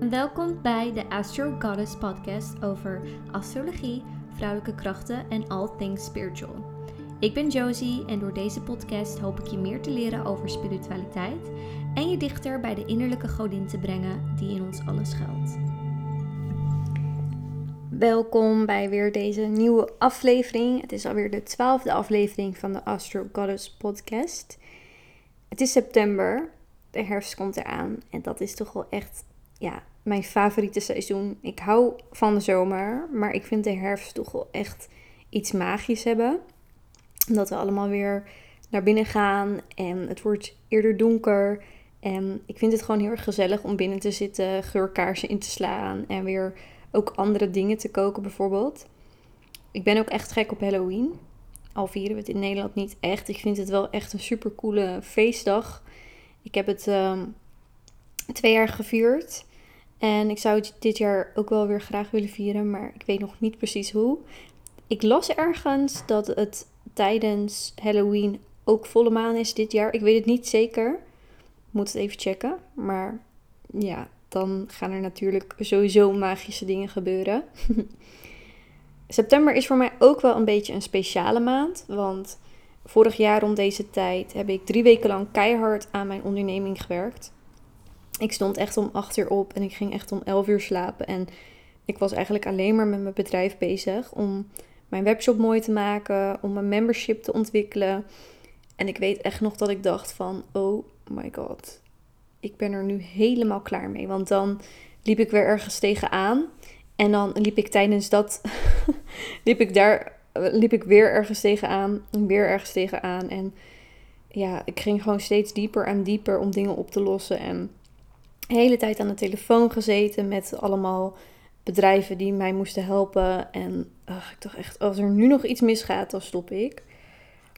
Welkom bij de Astro Goddess podcast over astrologie, vrouwelijke krachten en all things spiritual. Ik ben Josie en door deze podcast hoop ik je meer te leren over spiritualiteit en je dichter bij de innerlijke godin te brengen die in ons alles schuilt. Welkom bij weer deze nieuwe aflevering. Het is alweer de twaalfde aflevering van de Astro Goddess podcast. Het is september, de herfst komt eraan en dat is toch wel echt ja, mijn favoriete seizoen. Ik hou van de zomer, maar ik vind de herfst toch wel echt iets magisch hebben. Omdat we allemaal weer naar binnen gaan en het wordt eerder donker. En ik vind het gewoon heel erg gezellig om binnen te zitten, geurkaarsen in te slaan en weer ook andere dingen te koken bijvoorbeeld. Ik ben ook echt gek op Halloween. Al vieren we het in Nederland niet echt. Ik vind het wel echt een super coole feestdag. Ik heb het ehm, twee jaar gevierd. En ik zou het dit jaar ook wel weer graag willen vieren, maar ik weet nog niet precies hoe. Ik las ergens dat het tijdens Halloween ook volle maan is dit jaar. Ik weet het niet zeker. Moet het even checken. Maar ja, dan gaan er natuurlijk sowieso magische dingen gebeuren. September is voor mij ook wel een beetje een speciale maand. Want vorig jaar rond deze tijd heb ik drie weken lang keihard aan mijn onderneming gewerkt. Ik stond echt om 8 uur op en ik ging echt om 11 uur slapen. En ik was eigenlijk alleen maar met mijn bedrijf bezig om mijn webshop mooi te maken, om mijn membership te ontwikkelen. En ik weet echt nog dat ik dacht van, oh my god, ik ben er nu helemaal klaar mee. Want dan liep ik weer ergens tegenaan. En dan liep ik tijdens dat, liep ik daar, liep ik weer ergens tegenaan. Weer ergens tegenaan. En ja, ik ging gewoon steeds dieper en dieper om dingen op te lossen. En hele tijd aan de telefoon gezeten met allemaal bedrijven die mij moesten helpen. En ach, ik dacht echt, als er nu nog iets misgaat, dan stop ik.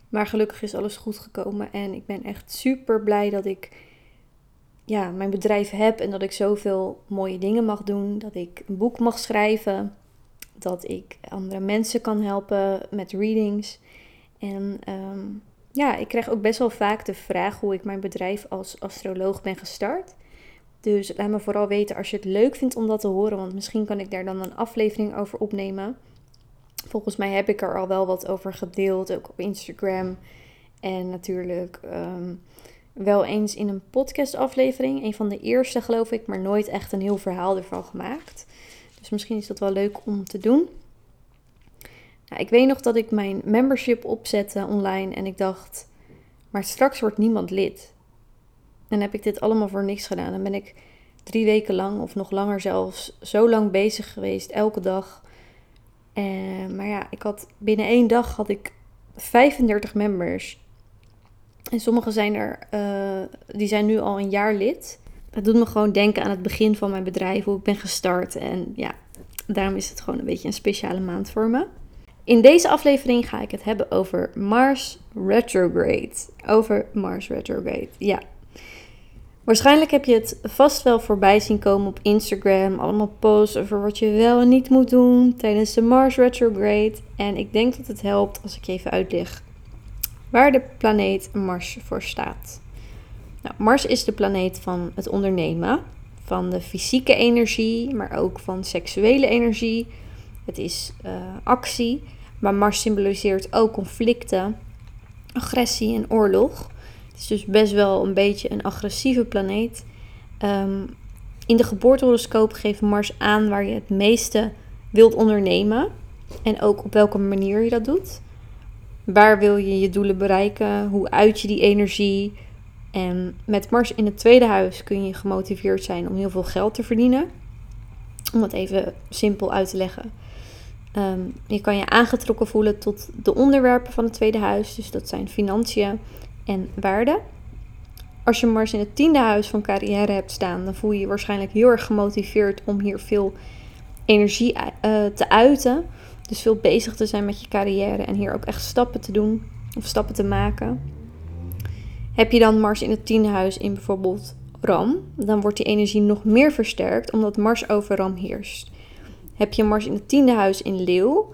Maar gelukkig is alles goed gekomen. En ik ben echt super blij dat ik ja, mijn bedrijf heb en dat ik zoveel mooie dingen mag doen. Dat ik een boek mag schrijven. Dat ik andere mensen kan helpen met readings. En ehm, ja, ik krijg ook best wel vaak de vraag hoe ik mijn bedrijf als astroloog ben gestart. Dus laat me vooral weten als je het leuk vindt om dat te horen, want misschien kan ik daar dan een aflevering over opnemen. Volgens mij heb ik er al wel wat over gedeeld, ook op Instagram. En natuurlijk ehm, wel eens in een podcastaflevering. Een van de eerste, geloof ik, maar nooit echt een heel verhaal ervan gemaakt. Dus misschien is dat wel leuk om te doen. Nou, ik weet nog dat ik mijn membership opzette online en ik dacht, maar straks wordt niemand lid. En heb ik dit allemaal voor niks gedaan. Dan ben ik drie weken lang, of nog langer zelfs, zo lang bezig geweest, elke dag. En, maar ja, ik had binnen één dag had ik 35 members. En sommige zijn er, uh, die zijn nu al een jaar lid. Dat doet me gewoon denken aan het begin van mijn bedrijf, hoe ik ben gestart. En ja, daarom is het gewoon een beetje een speciale maand voor me. In deze aflevering ga ik het hebben over Mars retrograde. Over Mars retrograde, ja. Waarschijnlijk heb je het vast wel voorbij zien komen op Instagram. Allemaal posts over wat je wel en niet moet doen tijdens de Mars retrograde. En ik denk dat het helpt als ik je even uitleg waar de planeet Mars voor staat. Nou, Mars is de planeet van het ondernemen, van de fysieke energie, maar ook van seksuele energie. Het is uh, actie, maar Mars symboliseert ook conflicten, agressie en oorlog. Het is dus best wel een beetje een agressieve planeet. Um, in de geboortehoroscoop geeft Mars aan waar je het meeste wilt ondernemen. En ook op welke manier je dat doet. Waar wil je je doelen bereiken? Hoe uit je die energie? En met Mars in het tweede huis kun je gemotiveerd zijn om heel veel geld te verdienen. Om het even simpel uit te leggen. Ehm, je kan je aangetrokken voelen tot de onderwerpen van het tweede huis. Dus dat zijn financiën, en waarde. Als je Mars in het tiende huis van carrière hebt staan, dan voel je je waarschijnlijk heel erg gemotiveerd om hier veel energie uh, te uiten. Dus veel bezig te zijn met je carrière en hier ook echt stappen te doen of stappen te maken. Heb je dan Mars in het tiende huis in bijvoorbeeld Ram, dan wordt die energie nog meer versterkt omdat Mars over Ram heerst. Heb je Mars in het tiende huis in Leeuw,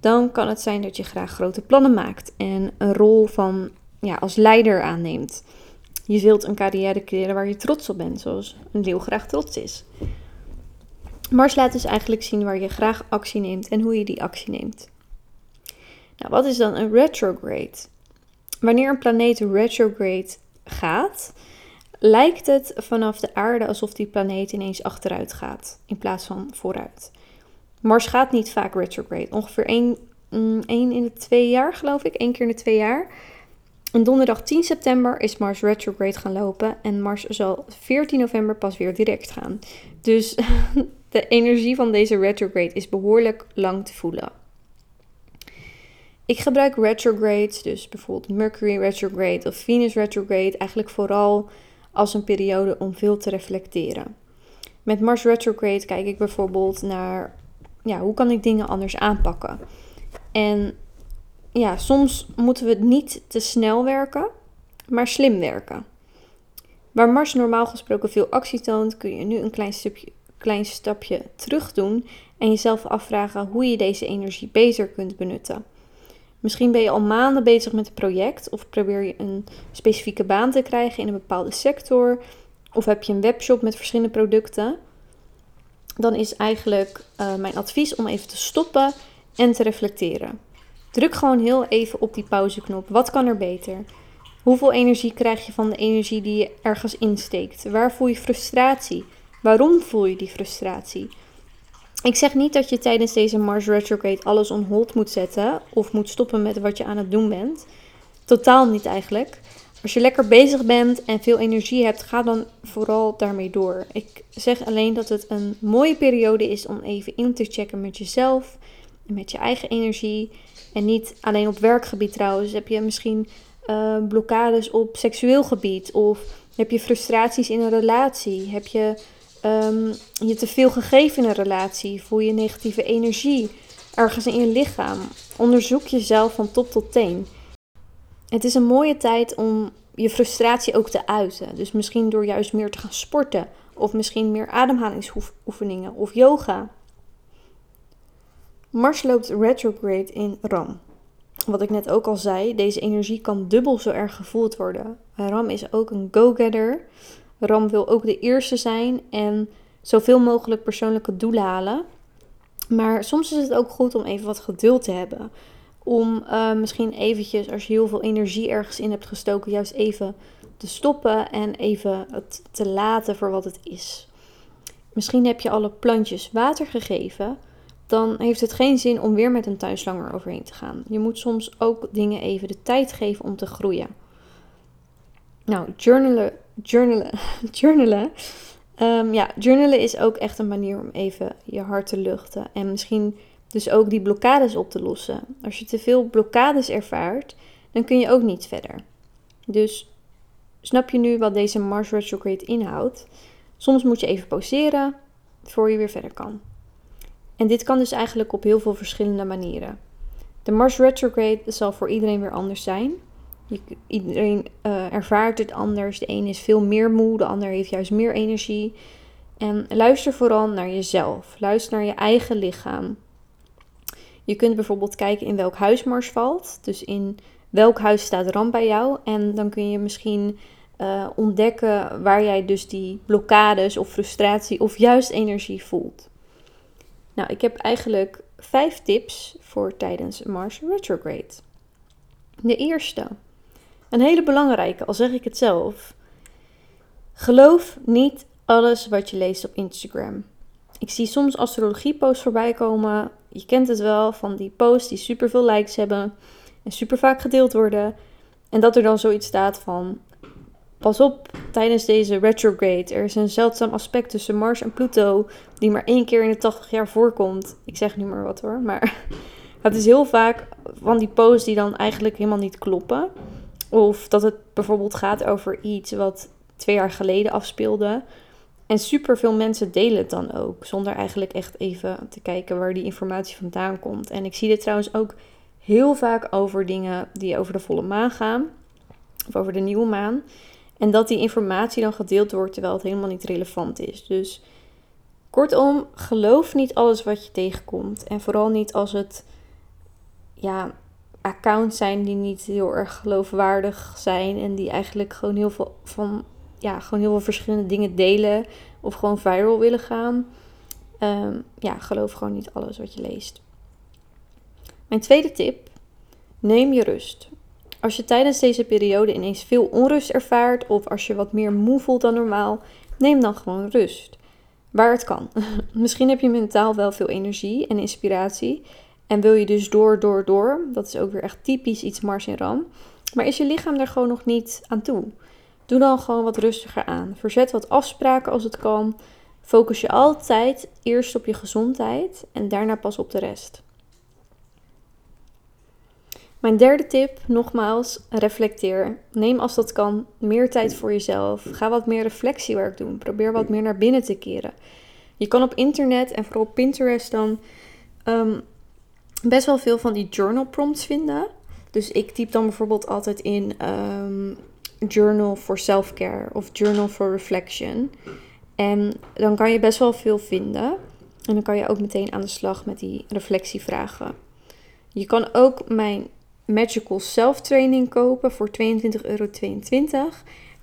dan kan het zijn dat je graag grote plannen maakt en een rol van ja, als leider aanneemt. Je wilt een carrière creëren waar je trots op bent, zoals een leeuw graag trots is. Mars laat dus eigenlijk zien waar je graag actie neemt en hoe je die actie neemt. Nou, wat is dan een retrograde? Wanneer een planeet retrograde gaat, lijkt het vanaf de aarde alsof die planeet ineens achteruit gaat in plaats van vooruit. Mars gaat niet vaak retrograde, ongeveer één, mm, in de twee jaar geloof ik, één keer in de twee jaar. Donderdag 10 september is Mars retrograde gaan lopen en Mars zal 14 november pas weer direct gaan. Dus de energie van deze retrograde is behoorlijk lang te voelen. Ik gebruik retrogrades, dus bijvoorbeeld Mercury retrograde of Venus retrograde, eigenlijk vooral als een periode om veel te reflecteren. Met Mars retrograde kijk ik bijvoorbeeld naar ja, hoe kan ik dingen anders aanpakken. En ja, soms moeten we niet te snel werken, maar slim werken. Waar Mars normaal gesproken veel actie toont, kun je nu een klein, klein stapje terug doen en jezelf afvragen hoe je deze energie beter kunt benutten. Misschien ben je al maanden bezig met een project of probeer je een specifieke baan te krijgen in een bepaalde sector of heb je een webshop met verschillende producten. Dan is eigenlijk uh, mijn advies om even te stoppen en te reflecteren. Druk gewoon heel even op die pauzeknop. Wat kan er beter? Hoeveel energie krijg je van de energie die je ergens insteekt? Waar voel je frustratie? Waarom voel je die frustratie? Ik zeg niet dat je tijdens deze Mars retrograde alles on hold moet zetten of moet stoppen met wat je aan het doen bent. Totaal niet eigenlijk. Als je lekker bezig bent en veel energie hebt, ga dan vooral daarmee door. Ik zeg alleen dat het een mooie periode is om even in te checken met jezelf en met je eigen energie. En niet alleen op werkgebied trouwens. Heb je misschien uh, blokkades op seksueel gebied? Of heb je frustraties in een relatie? Heb je um, je te veel gegeven in een relatie? Voel je negatieve energie ergens in je lichaam? Onderzoek jezelf van top tot teen. Het is een mooie tijd om je frustratie ook te uiten. Dus misschien door juist meer te gaan sporten. Of misschien meer ademhalingsoefeningen of yoga. Mars loopt retrograde in Ram. Wat ik net ook al zei, deze energie kan dubbel zo erg gevoeld worden. Ram is ook een go-getter. Ram wil ook de eerste zijn en zoveel mogelijk persoonlijke doelen halen. Maar soms is het ook goed om even wat geduld te hebben. Om uh, misschien eventjes, als je heel veel energie ergens in hebt gestoken, juist even te stoppen en even het te laten voor wat het is. Misschien heb je alle plantjes water gegeven, dan heeft het geen zin om weer met een tuinslanger overheen te gaan. Je moet soms ook dingen even de tijd geven om te groeien. Nou, journalen, journalen, journalen. Um, ja, journalen is ook echt een manier om even je hart te luchten. En misschien dus ook die blokkades op te lossen. Als je te veel blokkades ervaart, dan kun je ook niet verder. Dus snap je nu wat deze Mars retrograde inhoudt? Soms moet je even pauzeren voor je weer verder kan. En dit kan dus eigenlijk op heel veel verschillende manieren. De Mars retrograde zal voor iedereen weer anders zijn. iedereen uh, ervaart het anders. De een is veel meer moe, de ander heeft juist meer energie. En luister vooral naar jezelf. Luister naar je eigen lichaam. Je kunt bijvoorbeeld kijken in welk huis Mars valt. Dus in welk huis staat Ram bij jou. En dan kun je misschien uh, ontdekken waar jij dus die blokkades of frustratie of juist energie voelt. Nou, ik heb eigenlijk vijf tips voor tijdens Mars retrograde. De eerste, een hele belangrijke, al zeg ik het zelf. Geloof niet alles wat je leest op Instagram. Ik zie soms astrologieposts voorbij komen. Je kent het wel van die posts die superveel likes hebben en super vaak gedeeld worden. En dat er dan zoiets staat van Pas op tijdens deze retrograde. Er is een zeldzaam aspect tussen Mars en Pluto die maar één keer in de 80 jaar voorkomt. Ik zeg nu maar wat hoor, maar het is heel vaak van die posts die dan eigenlijk helemaal niet kloppen. Of dat het bijvoorbeeld gaat over iets wat twee jaar geleden afspeelde. En super veel mensen delen het dan ook, zonder eigenlijk echt even te kijken waar die informatie vandaan komt. En ik zie dit trouwens ook heel vaak over dingen die over de volle maan gaan, of over de nieuwe maan. En dat die informatie dan gedeeld wordt terwijl het helemaal niet relevant is. Dus kortom, geloof niet alles wat je tegenkomt. En vooral niet als het ja, accounts zijn die niet heel erg geloofwaardig zijn. En die eigenlijk gewoon heel veel van ja, gewoon heel veel verschillende dingen delen. Of gewoon viral willen gaan. Ehm, ja, geloof gewoon niet alles wat je leest. Mijn tweede tip: neem je rust. Als je tijdens deze periode ineens veel onrust ervaart of als je wat meer moe voelt dan normaal, neem dan gewoon rust. Waar het kan. Misschien heb je mentaal wel veel energie en inspiratie en wil je dus door, door, door. Dat is ook weer echt typisch iets Mars en Ram. Maar is je lichaam er gewoon nog niet aan toe? Doe dan gewoon wat rustiger aan. Verzet wat afspraken als het kan. Focus je altijd eerst op je gezondheid en daarna pas op de rest. Mijn derde tip, nogmaals, reflecteer. Neem als dat kan meer tijd voor jezelf. Ga wat meer reflectiewerk doen. Probeer wat meer naar binnen te keren. Je kan op internet en vooral Pinterest dan ehm, best wel veel van die journal prompts vinden. Dus ik typ dan bijvoorbeeld altijd in um, journal for self-care of journal for reflection. En dan kan je best wel veel vinden. En dan kan je ook meteen aan de slag met die reflectievragen. Je kan ook mijn Magical Self Training kopen voor 22,22 euro.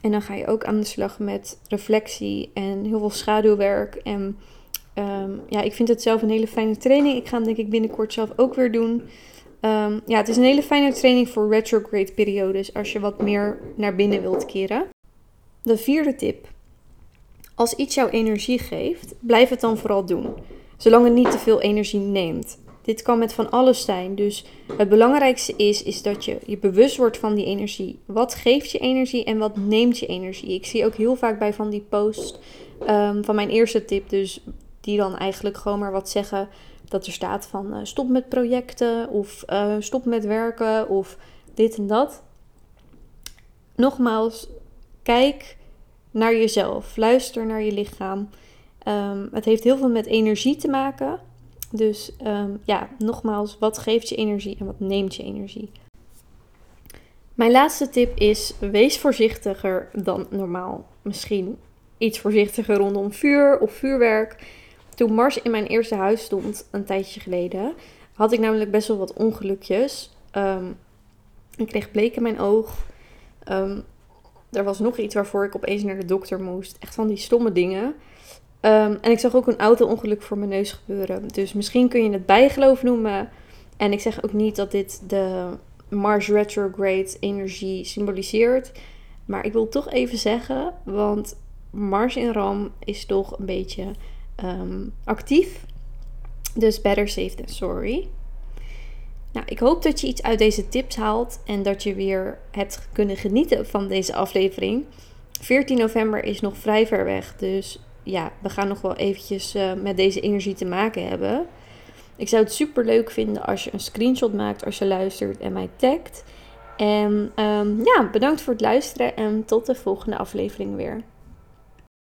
En dan ga je ook aan de slag met reflectie en heel veel schaduwwerk. En ehm, ja, ik vind het zelf een hele fijne training. Ik ga hem denk ik binnenkort zelf ook weer doen. Ehm, ja, het is een hele fijne training voor retrograde periodes als je wat meer naar binnen wilt keren. De vierde tip. Als iets jouw energie geeft, blijf het dan vooral doen. Zolang het niet te veel energie neemt. Dit kan met van alles zijn. Dus het belangrijkste is, is dat je je bewust wordt van die energie. Wat geeft je energie en wat neemt je energie? Ik zie ook heel vaak bij van die post ehm, van mijn eerste tip, dus die dan eigenlijk gewoon maar wat zeggen dat er staat van uh, stop met projecten of uh, stop met werken of dit en dat. Nogmaals, kijk naar jezelf, luister naar je lichaam. Um, het heeft heel veel met energie te maken. Dus um, ja, nogmaals, wat geeft je energie en wat neemt je energie? Mijn laatste tip is: wees voorzichtiger dan normaal. Misschien iets voorzichtiger rondom vuur of vuurwerk. Toen Mars in mijn eerste huis stond, een tijdje geleden, had ik namelijk best wel wat ongelukjes. Um, ik kreeg bleek in mijn oog. Um, er was nog iets waarvoor ik opeens naar de dokter moest. Echt van die stomme dingen. Um, en ik zag ook een auto-ongeluk voor mijn neus gebeuren. Dus misschien kun je het bijgeloof noemen. En ik zeg ook niet dat dit de Mars retrograde energie symboliseert. Maar ik wil toch even zeggen, want Mars in Ram is toch een beetje um, actief. Dus better safe than sorry. Nou, ik hoop dat je iets uit deze tips haalt en dat je weer hebt kunnen genieten van deze aflevering. 14 november is nog vrij ver weg, dus ja, we gaan nog wel eventjes uh, met deze energie te maken hebben. Ik zou het super leuk vinden als je een screenshot maakt als je luistert en mij tagt. En um, ja, bedankt voor het luisteren en tot de volgende aflevering weer.